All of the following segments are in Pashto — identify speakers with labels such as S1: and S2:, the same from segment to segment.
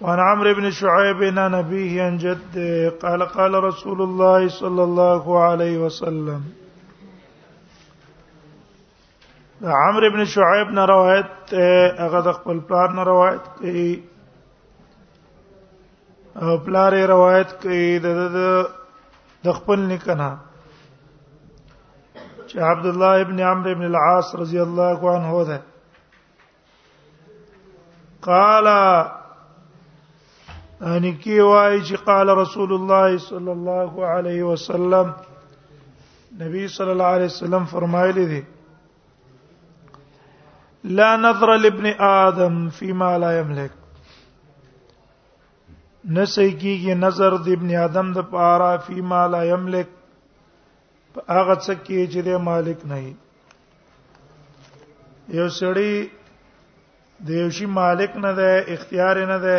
S1: وعن عمرو بن شعيب عن نبيه عن جده قال قال رسول الله صلى الله عليه وسلم عمرو بن شعيب نه روایت هغه د خپل پلار نه روایت کوي او پلار یې روایت کوي د د خپل نکنه چې عبد الله ابن عمرو ابن العاص رضی الله عنه ده قال ان کی وای چې قال رسول الله صلی الله علیه وسلم نبی صلی الله علیه وسلم فرمایلی دی لا نظر لابن ادم فيما لا يملك نسې کیږي نظر د ابن ادم د پاره فيما لا يملك په هغه څه کې چې د مالک نه وي یو سړی د یو شي مالک نه ده اختیار نه ده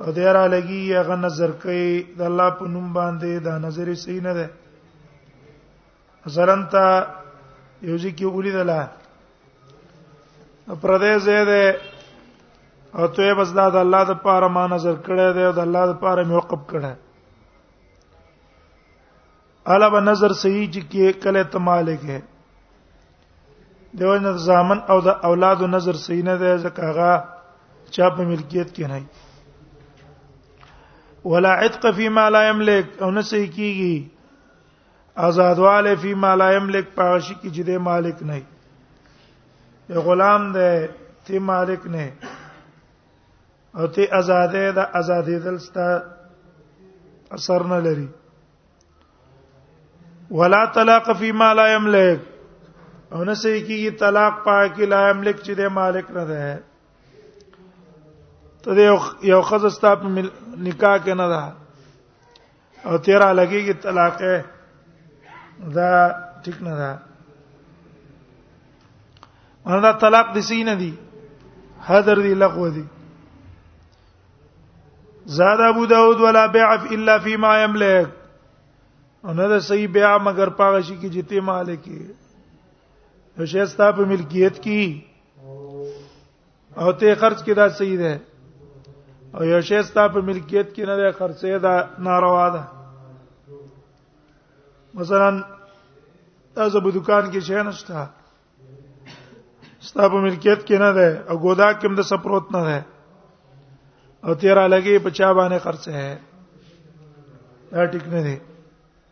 S1: او د را لګي هغه نظر کوي د الله په نوم باندې دا نظر یې صحیح نه ده مثلا تا یو ځکه ولیدله پردې زیاده او ته بس دا د الله د پاره ما نظر کړه دی او د الله د پاره مې وقف کړه الا به نظر صحیح چې کې کله ته مالک ہے دیو نه زامن او د اولاد نظر صحیح نه دی ځکه هغه چا په ملکیت کې نه ولا عتق فيما لا يملك او نه صحیح کیږي آزادواله فيما لا يملك پاغشي کې چې د مالک نه دی غلام دی ته مالک نه او ته آزادې د آزادې دلستا اثر نه لري ولا طلاق فی ما لا یملک او نه سې کیږي طلاق پاکي لا یملک چې د مالک نه ده ته یو خزستا په نکاح کې نه ده او تیرا لګیږي طلاق دا ټیک نه ده وردا طلاق د سین دی حذر دی لغو دی زاد ابو داود ولا بيع الا فيما يملك انا دا صحیح بيع مگر پاغه شي کې جته مالک یې شیستا په ملکیت کې او ته خرج کې دا صحیح ده او یو شی ستا په ملکیت کې نه ده خرڅې دا ناروا ده مثلا تاسو په دکان کې شی نشته ستا په ملکیت کې نه ده او ګودا کې هم د سپروت نه ده او تیرا لګي په چا باندې خرڅه ہے دا ټیک نه دی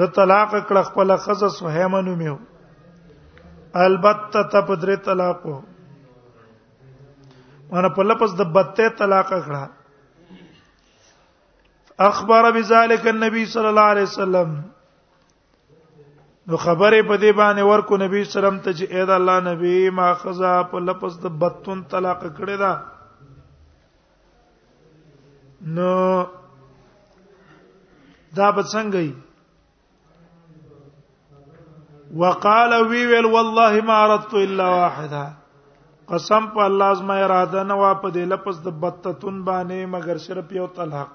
S1: د طلاق کړه خپل خزه سهیمه نومیو البته ته په درې طلاقو مانه په لپس د بته طلاق کړه اخبر بذلك النبي صلى الله عليه وسلم نو خبره په دې باندې ورکو نبی سلام ته چې اې دا الله نبی ما خزا په لپس د بتون طلاق کړی دا نو دا به څنګه وي وقال وی ویل والله ما اردت الا واحده قسم په الله زما اراده نه وا په دې لپس د بتتون باندې مگر صرف یو طلاق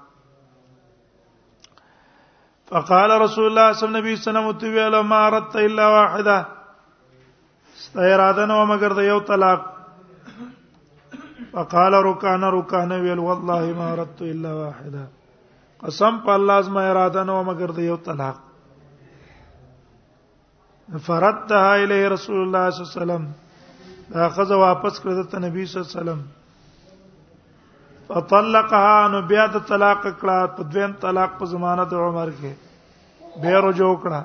S1: فقال رسول الله صلی الله علیه وسلم تو ویل ما اردت الا واحده ستا اراده نو مگر د یو طلاق فقال رکان رکان ویل والله ما اردت الا واحده قسم په الله زما اراده نو مگر د یو طلاق فردها الیه رسول الله صلی الله علیه وسلم دا خزه واپس کړه ته نبی صلی الله علیه وسلم فطلقها نو بیا د طلاق کړه په دویم طلاق په زمانه د عمر کې به رجو کړه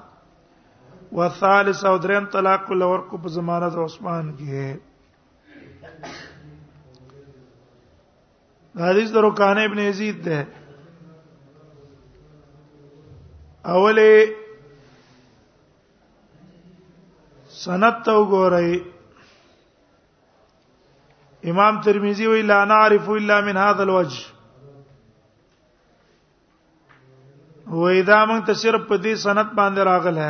S1: وثالث او دریم طلاق کول ورکو په زمانه د عثمان کې حدیث درو کان ابن یزید ده اوله سند تو ګورئ امام ترمذی وی لا نعرف الا من هذا الوجه وې دا موږ ته صرف په دې سند باندې راغله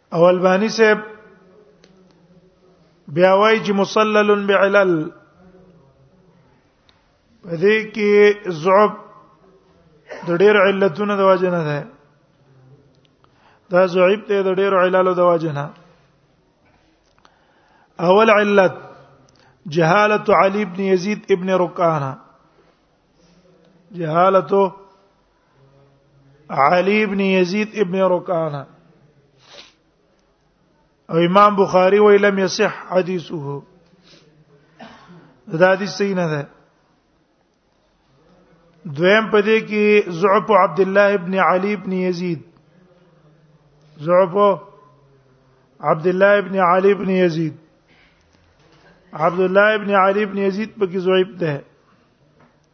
S1: او البانی صاحب بیا وایي چې مسلل بعلل پدې کې ضعف د ډېر علتونو د وجه نه ده دا ضعیف ته د ډېر علالو د وجه نه اول علت جهالت علی ابن یزید ابن رکانه جهالت علي ابن يزيد ابن ركانه او امام بخاری وی لم یصح حدیثه دا حدیث صحیح نه ده دویم په دې کې ضعف عبد الله ابن علي ابن يزيد ضعف عبد الله ابن علي ابن يزيد عبد الله ابن علي ابن يزيد په کې ضعیف ده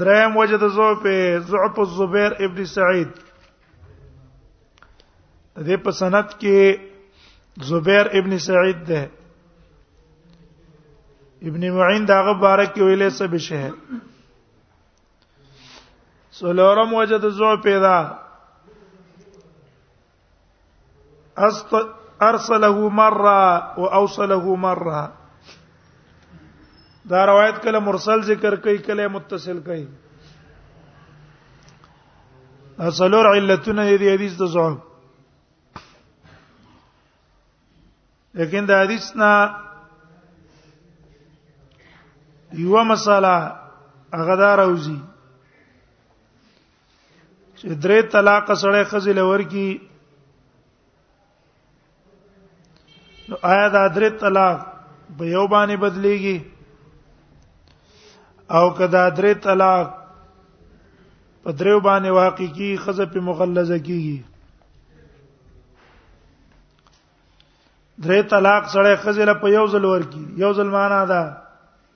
S1: دریم وجه د ضعف ضعف الزبير ابن سعيد د دې په سند کې زبير ابن سعيد ده ابن معين داغه بارک ویلې څه بشه سولورم وجه د ضعف پیدا است ارسله مره واوصله مره دا روایت کله مرسل ذکر کوي کله متصل کوي اصلور علتونه دې حدیث د ضعف لیکن د حدیث نه یو مساله هغه دا راوځي چې درې طلاق سره خزل ورکی نو آیا دا درې طلاق په یو باندې بدليږي او کدا درې طلاق په دریو باندې واقع کی خزه په مغلظه کیږي درې طلاق سره خزه له په یو ځل ورکی یو ځل معنا ده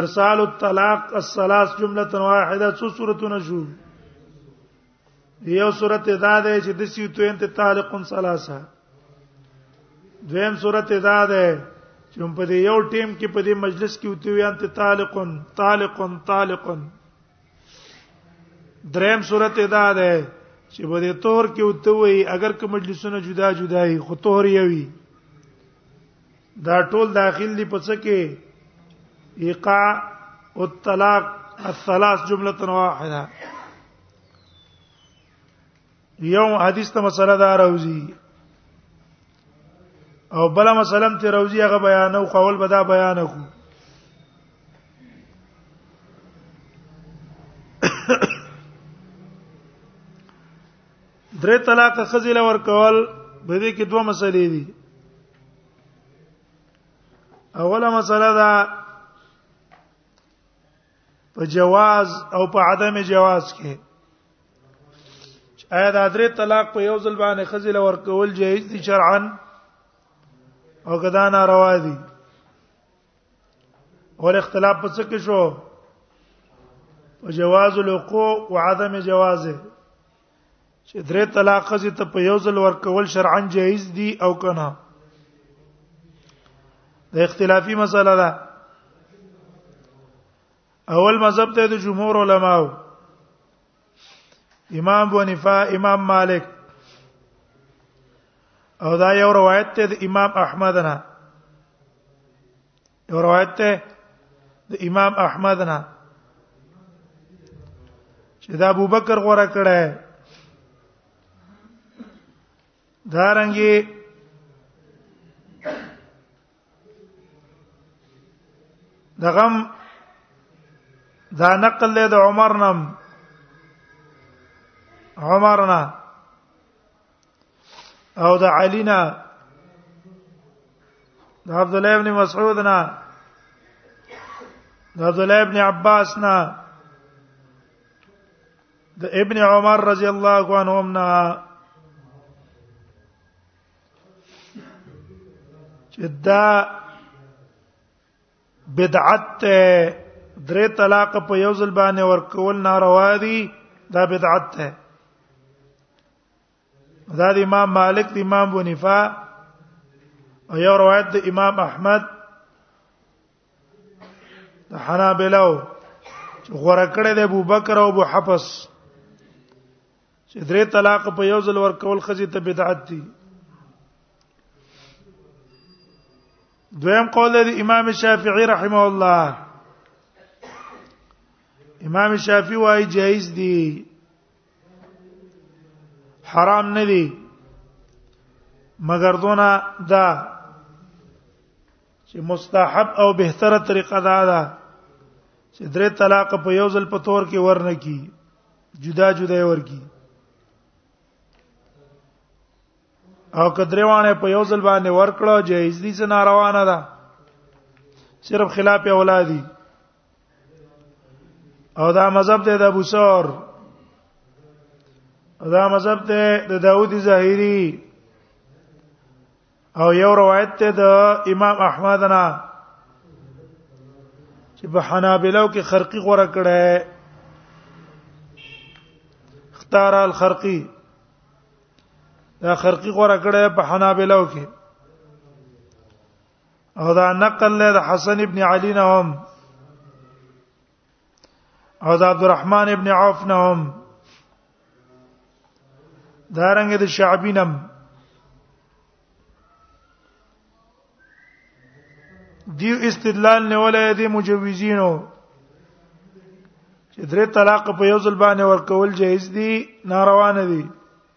S1: ارسال الطلاق الثلاث جمله واحده څو سورتونه شو یو سورته دا ده چې د سیو تو انت تعلق ثلاثه دویم سورته دا ده چې په دې یو ټیم کې په دې مجلس کې وتی وي انت تعلق تعلق تعلق دریم سورته دا ده چې په دې تور کې وتی وي اگر که مجلسونه جدا جدا وي خو تور یوي دا ټول داخل دي په څه کې ایقاع او طلاق الثلاث جمله واحده یو حدیث ته مسله دا راوځي او بل مسله ته راوځي هغه بیان او قول به دا بیان کو درې طلاق خزل ور کول به دې کې دوه مسلې دي اوله مسله دا په جواز او په عدم جواز کې ایا دا درې طلاق په یو ځل باندې خزل ور کول جایز دي شرعاً او کدا ناروا دي ول اختلاف په څه کې شو په جواز الوقوع وعدم جوازه چې درې طلاق خزي ته په یو ځل ورکول شرعاً جایز دي او کنه د اختلافي مسله ده اول مذهب ته د جمهور علماو امام ابو حنیفه امام مالک او دا یو روایت ته د امام احمد نه یو روایت ته د امام احمد نه چې دا ابوبکر غوړه کړه دارنګي دغم دا نقل له عمر نم عمرنا او د علینا د عبد الله ابن مسعود نه د عبد الله ابن عباس نه د ابن عمر رضی الله عنهم نه چې دا بدعت ته درې طلاق په یو ځل باندې ورکول ناروا دي دا بدعت ده دا د امام مالک د امام بنفا او یو روایت د امام احمد د حنابلو غوړه کړې د ابو بکر او ابو حفص چې درې طلاق په یو ځل ورکول خزي ته بدعت دي دویم قول دی امام شافعی رحمه الله امام شافعی وايي جایز دي حرام نه دي مگر دونه دا چې مستحب او بهتره طریقه دا ده چې درې طلاق په یو ځل په تور کې ورنه کی جدا جدا ورکی او کدروانه په یو ځل باندې ورکړه جایز دي چې ناروانه ده صرف خلاف اولادي او دا مذهب ته د ابو ثور دا مذهب ته د داوود ظاهری او یو روایت ته د امام احمد نه چې په حنابلو کې خرقي غوړه کړه اختار الخرقي دا خرقي غوړه کړه په حنابلو کې او دا نقل له حسن ابن علی نه هم او دا عبدالرحمن ابن عوف نه هم دا رنګ د شعبی نم دیو استدلال نه ولای دي مجوزینو چې درې طلاق په یو ځل باندې ورکول جایز دي ناروا نه دي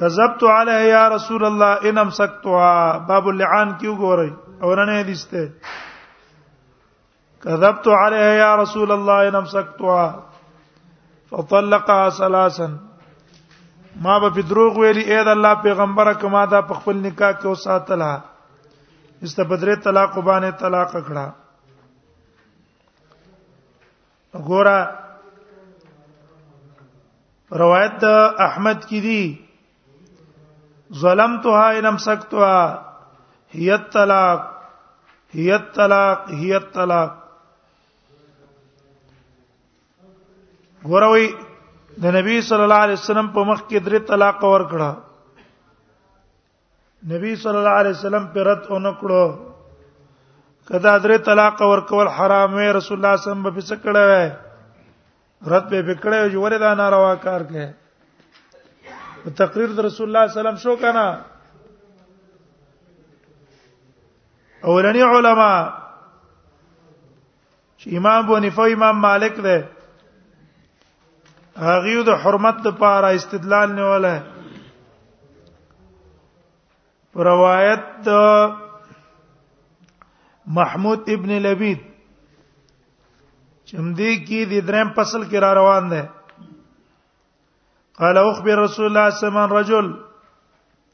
S1: کذبت علیه یا رسول الله ان امسکتها باب اللعان کیو ګورئ اورنه حدیث ته كذبت عليها يا رسول الله ان امسكتها فطلقها ثلاثا ما به په دروغ ویلي اې د الله پیغمبره کما دا په خپل نکاح کې وساتله استبدره طلاق باندې طلاق کړه ګورا روایت احمد کی دی ظلمتها ان امسكتها هي الطلاق هي الطلاق هي الطلاق ګوروي د نبی صلی الله علیه وسلم په مخ کې درې طلاق ورکړه نبی صلی الله علیه وسلم پر رد اونکړو کدا درې طلاق ورکول حرام وي رسول الله صلی الله علیه وسلم په څه کړه وي رد به پکړه وي ولې دا ناروا کار کوي تقریر د رسول الله صلی الله علیه وسلم شو کنه اولنی علما چې امام ابو حنیفه امام مالک ده هغه د حرمت لپاره استدلال نه ولا روایت محمود ابن لبید چمدی کی د دریم فصل کې را روان ده قال اخبر رسول الله صلی الله علیه وسلم رجل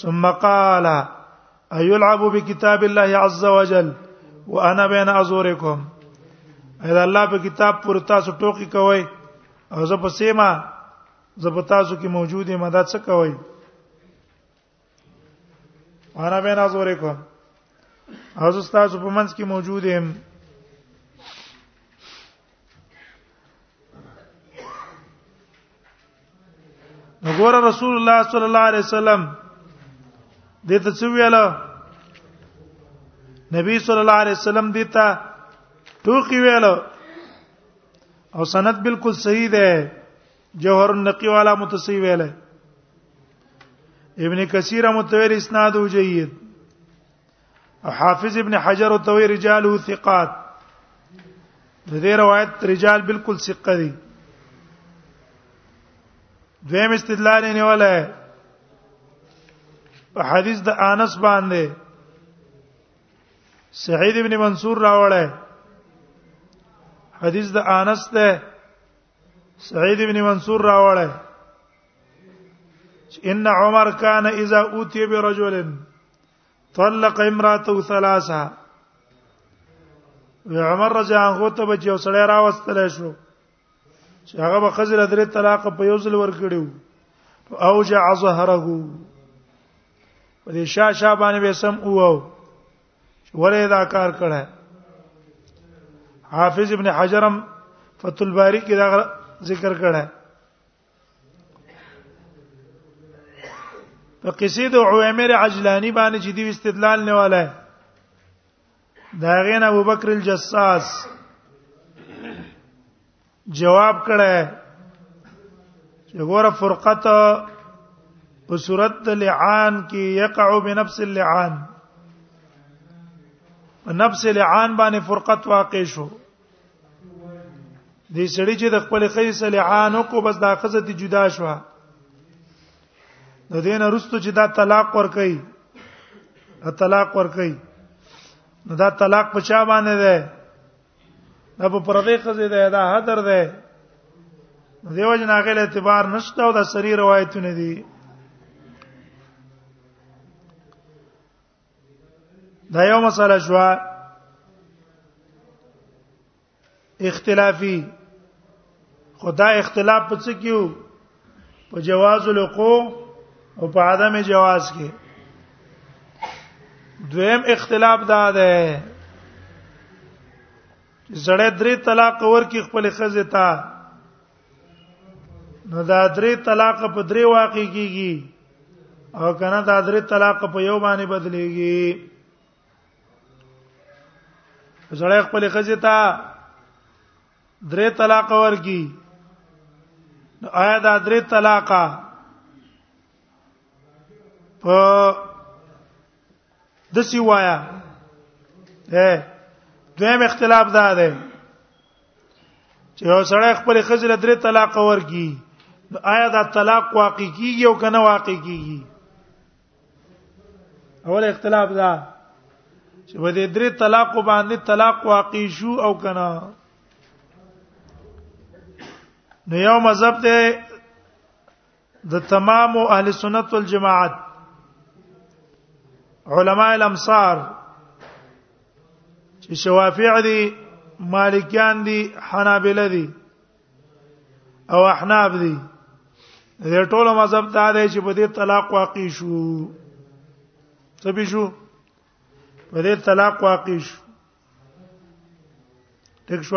S1: ثم قال ايلعب بكتاب الله عز وجل وانا بين ازوركم اذا الله په کتاب پر تاسو ټوکی کوي او زه په سیما زه په تاسو کې موجوده مدد څه کوي وانا بين ازوركم او زه تاسو په منځ کې موجود یم نګور رسول الله صلی الله علیه وسلم دې ته څه ویل نبی صلی الله علیه وسلم دې ته ټوکی ویل او سند بالکل صحیح ده جوهر النقی والا متصی ویل ابن کثیر متویر اسناد جيد حافظ ابن حجر او توي رجال او ثقات د دې روایت رجال بالکل ثقه دي دویم استدلال یې نیولای په حدیث د انس باندې سعید ابن منصور راوړی حدیث د انس ده سعید ابن منصور راوړی ان عمر کان اذا اوتی برجل طلق امراته ثلاثه عمر رضی الله عنه ته بچ یو سړی راوستل شو چې هغه به خزر درې طلاق په یو ځل ورکړیو او جع ظهره په دې شاه شاه باندې به سم او او ولې دا کار کړه حافظ ابن حجرم فتح الباری کې دا ذکر کړه په قصې د عوامر عجلانی باندې چې دی استدلال نه والای دا غین ابو بکر الجساس جواب کړه چې ګوره فرقت په صورت د لعان کې یقع بنفس اللعان نفس لعان باندې فرقت واقع شو دې سړي چې د خپل خې صلیحانو کو بس دا خزه دي جدا شو نو دین رستو چې دا طلاق ور کوي طلاق ور کوي نو دا طلاق په چا باندې ده دا په پردې خزه ده دا حدر ده دیو جن هغه اعتبار نشته او دا سری روایتونه دي دا یو مسله شو اختلافي خدا اختلاف پڅ کیو په جواز الوقوع او په عدم جواز کې دویم اختلاف دا ده زړه درې طلاق ورکی خپل خزه تا نو دا درې طلاق په درې واقع کیږي او کنه دا درې طلاق په یو باندې بدليږي زړه خپل خزه تا درې طلاق ورکی نو آیا دا درې طلاق په د سی وایا اے دویم اختلاف دا ده چې یو سړی خپل خزل درې طلاق ورکی آیا دا طلاق واقع کیږي او کنه واقع کیږي اول اختلاف دا چې په دې درې طلاق باندې طلاق واقع شو او کنه نو یو مذهب ته د تمام اهل سنت والجماعت علماء الامصار چې شوافع دي مالکیان دي حنابلة دي او احناف دي د ټولو مذهب ته دی چې په دې طلاق واقع شو څه به شو په دې طلاق واقع شو ټیک شو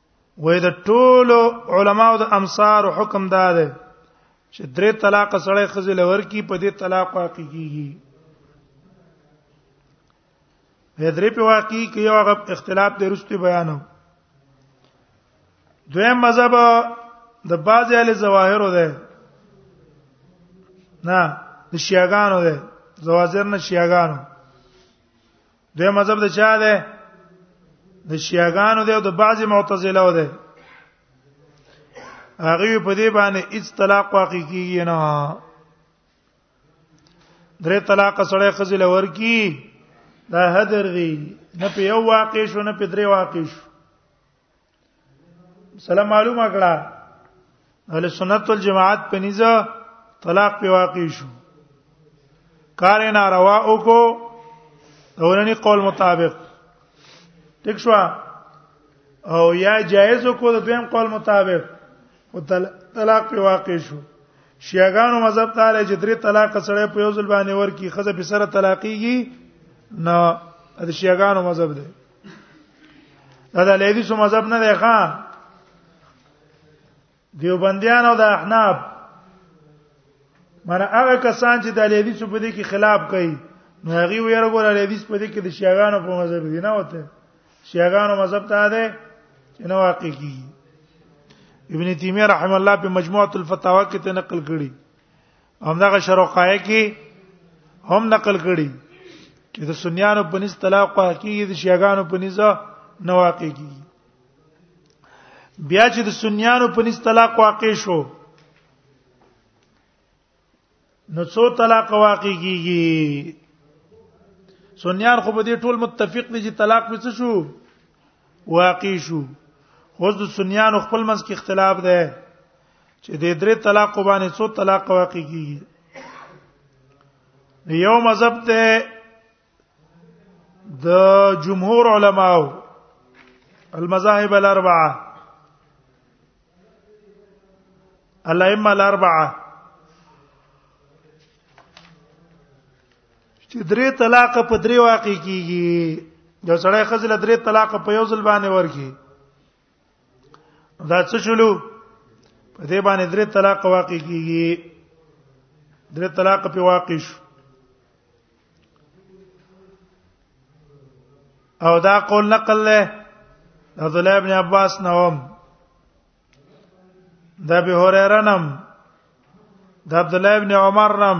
S1: وې د ټولو علماو د امصار حکم دا ده چې درې طلاق سره خزل ورکی په دې طلاق واقع کیږي هدرې په واقع کې یو هغه اختلاف د رښتې بیانو دویم مذهب د بعض اهل ظواهر ده نه د شیعاګانو ده زواجر نه شیعاګانو دوی مذهب د چا ده د شیعاګانو ده او د بعضی معتزله و ده هغه په دې باندې هیڅ طلاق واقع کیږي نه درې طلاق سره خزل ورکی دا هدر دی نه په یو واقع شو نه په درې واقع شو سلام معلومه کړه اهل سنت والجماعت په نيزه طلاق په واقع شو کار نه روا او کو اولنی قول مطابق ټیک شو او یا جایز کو د دویم قول مطابق او طلاق په واقع شو شیعاګانو مذهب تعالی چې درې طلاق سره په یو ځل باندې ورکی خزه به سره طلاقيږي نه د شیعاګانو مذهب دی دا د لیدیسو مذهب نه دی ښا دیوبندیان او د احناف مره هغه کسان چې د لیدیسو په دې کې خلاف کوي نو هغه ویره ګور لیدیس په دې کې د شیعاګانو په مذهب دی نه وته شیعاګانو مذهب ته ده چې نو واقع کی ابن تیمیه رحم الله په مجموعه الفتاوا کې ته نقل کړی همدغه شروقایه کې هم نقل کړي چې د سنیانو په نس طلاق واقعي د شیعاګانو په نس نه واقع کیږي بیا چې د سنیانو په نس طلاق واقع شو نو څو طلاق واقع کیږي سنیان خو به دې ټول متفق دي چې طلاق به څه شو واقع شو خو د سنیانو خپل منځ کې اختلاف ده چې د درې طلاق باندې څو طلاق واقع کیږي یو مذهب ته د جمهور علماو المذاهب الاربعه الائمه الاربعه چې درې طلاق په درې واقع کیږي یو سړی خزل درې طلاق په یو ځل باندې ورکی دا څه چلو په دې باندې درې طلاق واقع کیږي درې طلاق په واقع شو او دا قول نقل له عبد الله ابن عباس نوم دا به هريره نم دا عبد الله ابن عمر نم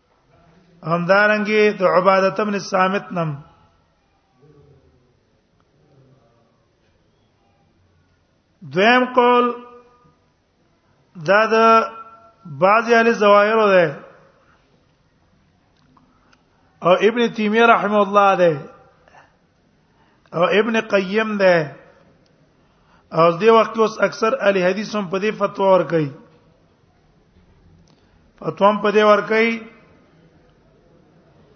S1: همدارنګه د عبادت ابن صامت نم دویم قول دا د بعض اهل ظواهر ده او ابن تیمیه رحم الله ده او ابن قیم ده او دې وخت کې اوس اکثر اهل حدیث هم په دې فتوا ور کوي فتوا هم په دې ور کوي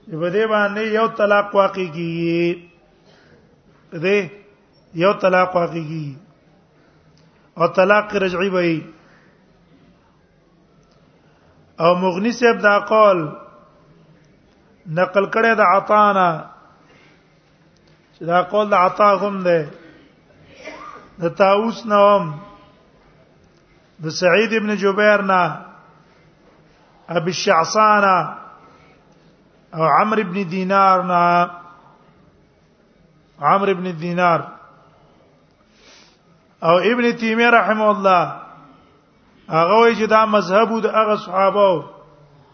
S1: چې په دې باندې یو طلاق واقع کیږي دې یو طلاق واقع کیږي او طلاق رجعي وي او مغنی صاحب دا قول نقل کړی د عطانا چې دا قول د عطا هم ده د تاوس نوم د سعید ابن جبیر نه ابي الشعصان او عمرو ابن دینار نه عمرو ابن دینار او ابن تیمیه رحمه الله هغه وی چې دا مذهب د هغه صحابه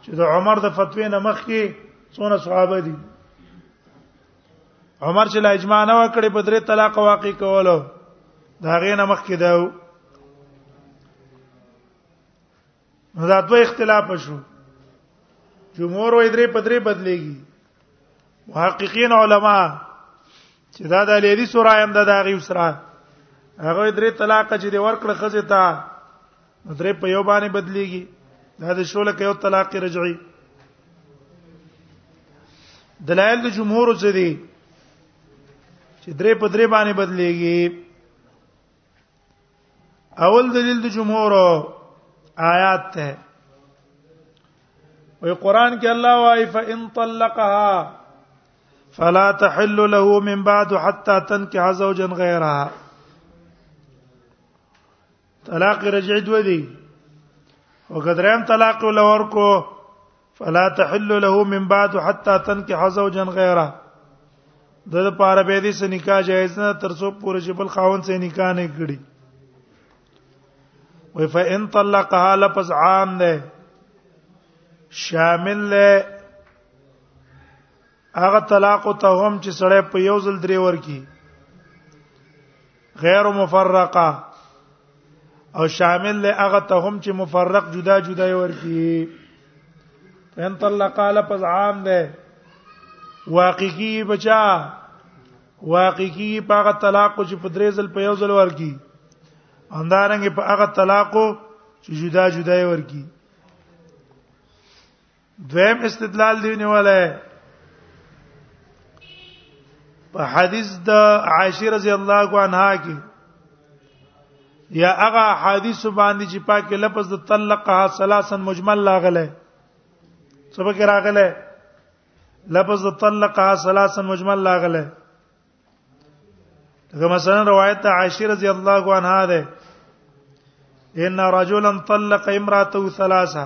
S1: چې د عمر د فتوی نه مخکې څونه صحابه دي عمر چې لا اجماع نه وکړي په درې طلاق واقع کولو دا غې نه مخکې دا نو دا دوه اختلاف شو جمهور وې درې په درې بدلېږي محققین علما چې دا د لیدي سورا هم د داغي سره هغه درې طلاق چې د ورکړه خزه تا درې په یو باندې بدليږي دا د شوله کې یو طلاق رجعي دلایل د جمهور څه دي چې درې په درې باندې بدليږي اول دلیل د جمهور آیات ته وی قران کې الله وايي فان طلقها فلا تحل له من بعد حتى تنكح زوجا غيرها طلاق رجعي دوی دي وګدریم طلاق ولور کو فلا تحل له من بعد حتى تنكح زوجا غيره د لپاره به دې سې نکاح جایز نه تر څو پورې چې بل خاون سې نکاح نه کړي وای فإن طلقها لفظ عام ده شامل له هغه طلاق او توهم چې سړی په یو ځل درې ورکی غیر مفرقه او شامل له هغه توهم چې مفرق جدا جدا ورکی ان طلق لفظ عام ده واقعي بچا واقعي په هغه طلاق چې په درې ځل په یو ځل ورکی همدارنګه په هغه طلاق چې جدا جدا ورکی دویم استدلال دی نیولای په حدیث د عائشه رضی الله عنها کې یا هغه حدیث باندې چې پاکه لفظ د طلقها ثلاثا مجمل لاغله سبق راغله لفظ د طلقها ثلاثا مجمل لاغله لکه مثلا روایت عائشه رضی الله عنها ده ان رجلا طلق امراته ثلاثه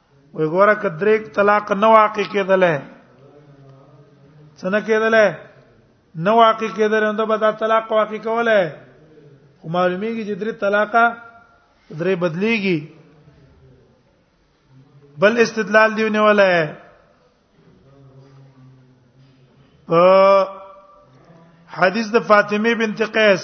S1: وی ګوره کدریک طلاق نه واقع کېدل څنګه کېدل نه واقع کېدل نو به دا طلاق واقع کوله خو معلومیږي چې درې طلاقه درې بدليږي بل استدلال دی ونیوله په حدیث د فاطمه بنت قیس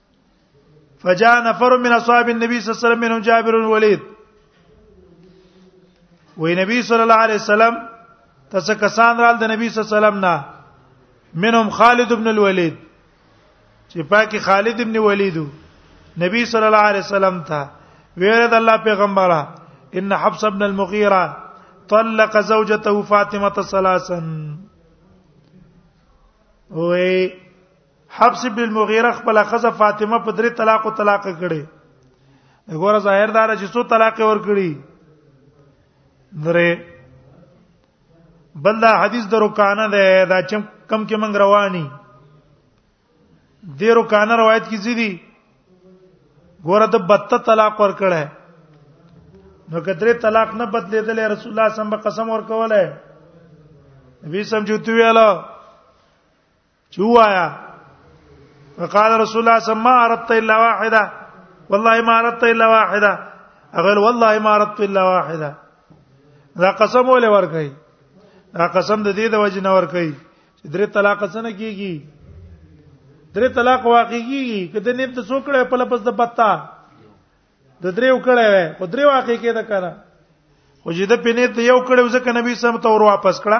S1: فجاء نفر من اصحاب النبي صلى الله عليه وسلم منهم جابر بن الوليد وې نبی صلی الله علیه وسلم تاسو کسان رال د نبی صلی الله علیه وسلم نه منهم خالد ابن الولید چې پاکي خالد ابن ولید نبی صلی الله علیه وسلم ته ویره د الله پیغمبره ان حفص ابن المغیره طلق زوجته فاطمه ثلاثا وې حفص بن مغیره خپل خزه فاطمه په درې طلاق او طلاق کړي وګوره ظاهر دار چې څو طلاق ور کړی درې بل دا حدیث درو کانه ده دا چې کم کې منګ رواني دیرو کانه روایت کې زیدي ګوره د بت طلاق ور کړه نو کترې طلاق نه بدلېدل رسول الله صلی الله علیه وسلم قسم ور کوله نبی سم جوتویاله چوایا وقال رسول الله صلی الله علیه وسلم الا واحده والله ما اردت الا واحده اغل والله ما اردت الا واحده دا قسم ولې ورکړي دا قسم د دې د وجه نه ورکړي چې درې طلاق څنګه کیږي درې طلاق واقع کیږي کله نیت څوکړه په لپس د بتا د دریو کړه وای خو درې واقع کې ده کنه خو چې د پینې ته یو کړه ځکه نبی سم ته ور واپس کړه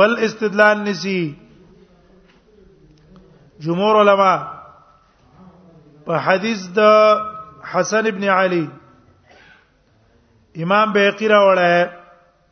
S1: بل استدلال نسی جمهور علما په حدیث د حسن ابن علی امام بیقی راوړی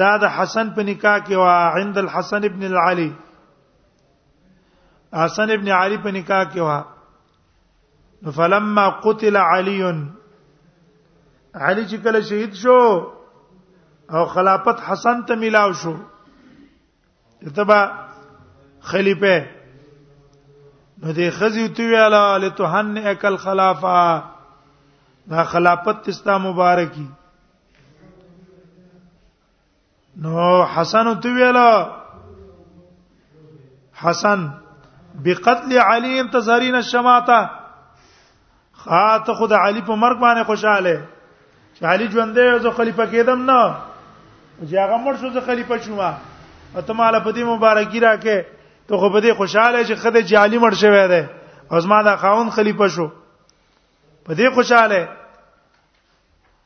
S1: دا د حسن په نکاح کې وا عند الحسن ابن العلي حسن ابن علي په نکاح کې وا فلما قتل علي علي چې کله شهید شو او خلافت حسن ته ملاو شو تبا خلیفہ نو دې خزي تو ویاله لتهن اکل خلافه دا خلافت تستا مبارکي نو حسن تو ویلا حسن بقتل علی انتظرین الشماته خاط خود علی په مرګ باندې خوشاله چې علی ژوند دی او خلیفہ کېدم نه چې هغه مړ شو زه خلیفہ شوم ته مال په دې مبارکي راکې ته خو په دې خوشاله چې خدای جعلی مړ شوی دی او زما دا خاون خلیفہ شو په دې خوشاله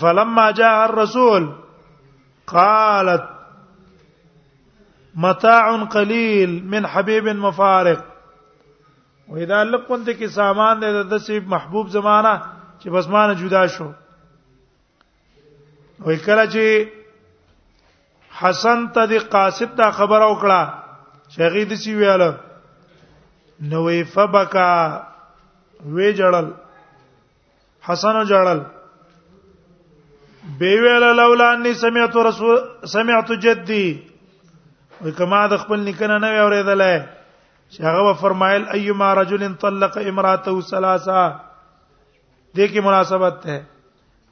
S1: فلما جاء الرسول قالت متاع قليل من حبيب مفارق واذا لقنت کې سامان د دسیب محبوب زمانہ چې بس مان جدا شو وای کله چې حسن ته د قاصد دا خبر او کړه شغی د سی ویاله نوې فبکا وی جړل حسن جړل بی ویل لولا انی سمعت رسول سمعت جدی وکما د خپل نکنه نه اوریدل چې هغه فرمایل ايما رجل طلق امراته ثلاثه دې کې مناسبت ده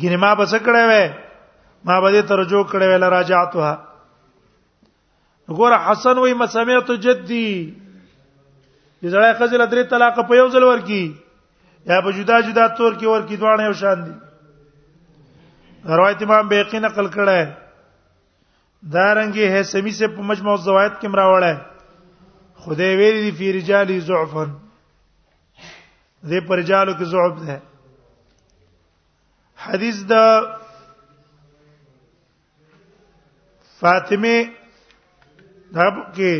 S1: ګینه ما بس کړه وې ما به ترجو کړه وې لراجعتها وګوره حسن وای مسمیت جدی دې زړه خزل درې طلاق په یو ځل ورکی یا په جدا جدا تور کې ورکی دوه یو شان دي روایت امام بیقی نقل کړه دارنګي هیثمی سے په مجموع الزوائد کې مراوړه خدای ویری دی فی رجال ضعفن دې پر جالو کې ضعف ده حدیث دا فاطمه دا کې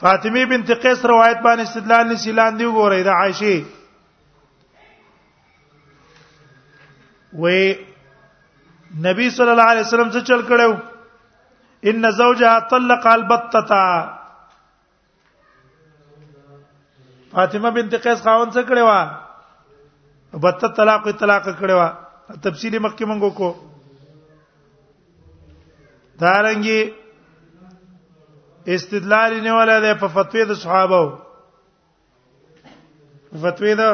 S1: فاطمه بنت قیس روایت باندې استدلال نشي لاندې وګورئ د عائشه وې نبی صلی الله علیه وسلم څه چل کړو ان زوجها طلق البتتا فاطمه بنت قیس خاون څه کړو بت طلاق طلاق کړو تفصیلی مخکې مونږ کو دارنګي استدلال نه ولا ده په فتوی د صحابه فتوی دا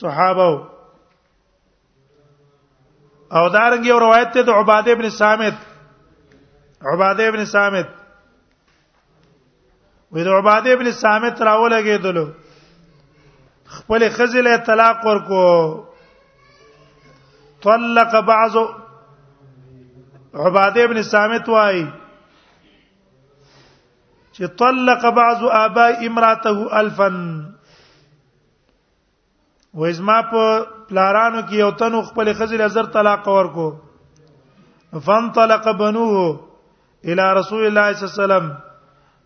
S1: صحابه او دارنګ یو روایت ته د عباده ابن صامت عباده ابن صامت وې د عباده ابن صامت راولګېدلو خپل خزله طلاق ورکو طلق بعض عباده ابن صامت وای چې طلق بعض آباء امراته الفا و ازما په پلارانو کې یو تنو خپل خزل زر طلاق ورکو فانطلق بنوه الى رسول الله صلی الله علیه وسلم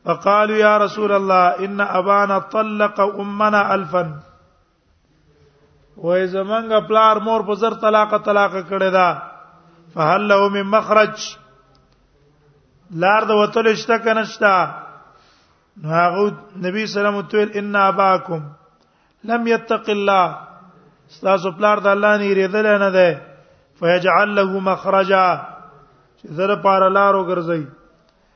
S1: فقالوا يا رسول الله ان ابانا طلق امنا الفا وای زمنګ پلار مور په زر طلاق طلاق کړي دا فهل له من مخرج لار د وتل شته کنه شته نو هغه نبی سلام تویل ان اباکم لم يتق الله تاسو پلار د الله نه ریدل نه ده فیجعل له مخرجا چې زره پار لارو ګرځي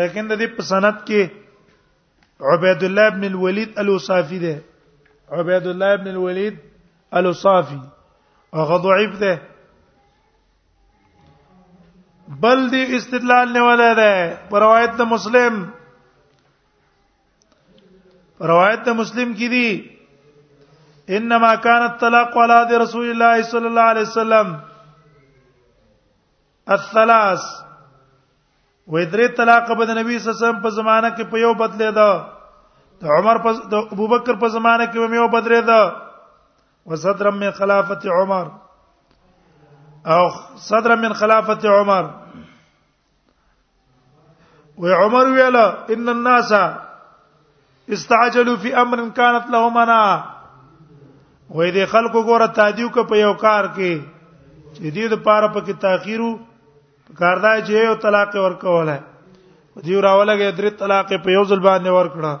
S1: لیکن د دې په سند کې عبید الله ابن الولید الاوصافی ده عبید الله ابن الولید الاوصافی هغه ضعیف ده بل دی استدلال نه ولا ده پر روایت د مسلم روایت د مسلم کې دی انما كان الطلاق على رسول الله صلى الله عليه وسلم الثلاث وې درې طلاق به د نبی صلی الله علیه وسلم په زمانہ کې په یو بدلې ده د عمر په د ابوبکر په زمانه کې مې یو بدرې ده وصدر من خلافت عمر او صدر من خلافت عمر و عمر ویل ان الناس استعجلوا في امر كانت لهم انا وې د خلکو ګوره تادیو ک په یو کار کې چې دې د پاره په کې تاخیرو کاردا چې یو طلاق ورکوله دی راولګه درې طلاق په یو ځل باندې ورکړه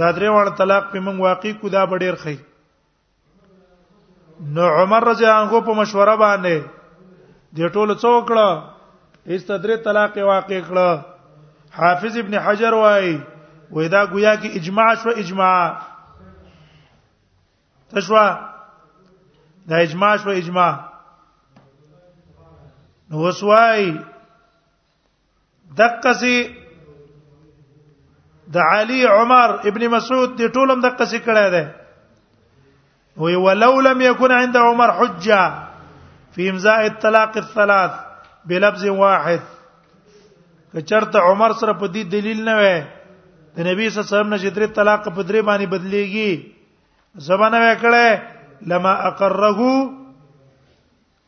S1: دا درې وړ طلاق په موږ واقع کو دا ډېر خي نو عمر رضی الله عنه په مشوره باندې د ټولو څوکړه استدری طلاق واقع کړه حافظ ابن حجر وای وای دا گویا کې اجماع شو اجماع تشوا دا اجماع شو اجماع نو وسوای دقسی د علی عمر ابن مسعود دی ټولم د قصې کړه ده وی ولو لم يكن عند عمر حجه في امضاء الطلاق الثلاث بلفظ واحد کچرته عمر سره په دې دلیل نه وای د نبی صلی الله علیه وسلم نشدري طلاق په درې باندې بدليږي زمانه وکړه لما اقره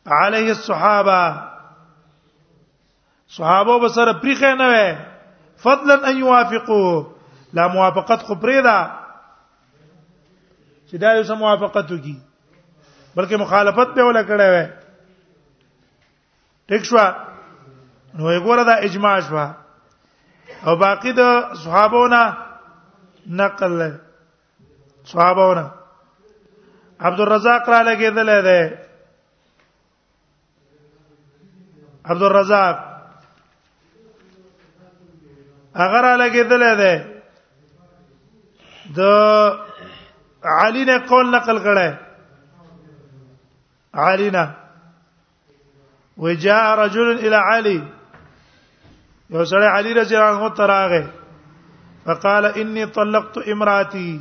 S1: عليه الصحابه صحابه به سره پریخه نه وي فضلا ان يوافقوه لا موافقت خو پرې ده چې دا یو سم موافقت وکي بلکې مخالفت به ولا کړه وي ټیک شو نو یې ګوره دا اجماع شو او باقی د صحابونه نقل له صحابونه عبد الرزاق را لګیدل دی عبد الرزاق اگر لګیدل ده د علی نه قول نقل کړه علی نه وجاء رجل الى علي یو سره علی رضی الله عنه تراغه فقال اني طلقت امراتي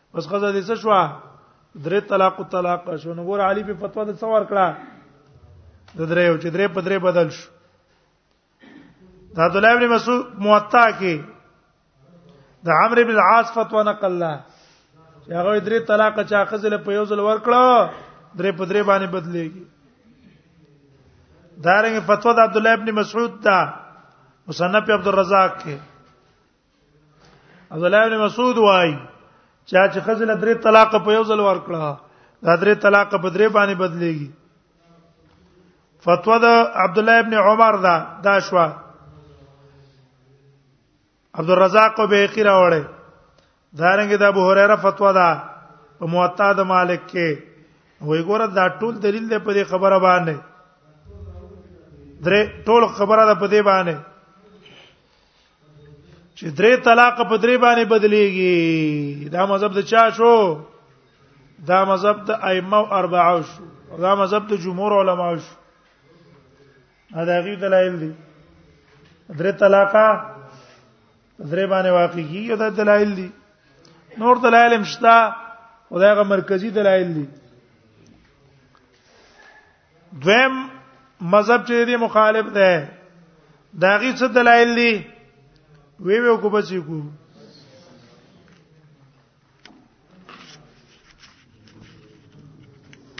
S1: بس غزا دې څه شو درې طلاق او طلاق شو نو ګور علي په فتوا د څور کړه د درې او چې درې په درې بدل شو د عبد الله ابن مسعود موطا کې د عمرو بن العاص فتوا نقل لا چې هغه درې طلاق چا خزل په یو ځل ورکړه درې په درې باندې بدلېږي دارنګ فتوا د عبد الله ابن مسعود دا مصنف عبد الرزاق کې عبد الله بن مسعود وای چا چې خزل درې طلاق په یو ځل ورکړه دا درې طلاق په درې باندې بدلېږي فتوا د عبد الله ابن عمر دا دا شو عبد الرزاق او بیقی راوړی دارنګ د ابو هريره فتوا ده په موطا د مالک کې وای ګوره دا ټول دلیل دی په دې خبره باندې درې ټول خبره ده په دې باندې چې درې طلاق په درې باندې بدليږي دا مذهب د چا شو دا مذهب د ائمه او اربعه شو دا مذهب د جمهور علما شو دا غي دلایل دي درې طلاق درې باندې واقعي یو د دلایل دي نور دلایل مشتا خدایغه مرکزی دلایل دي دویم مذهب چې دی مخالف ده دا غي څه دلایل دي وی وی کو بچی کو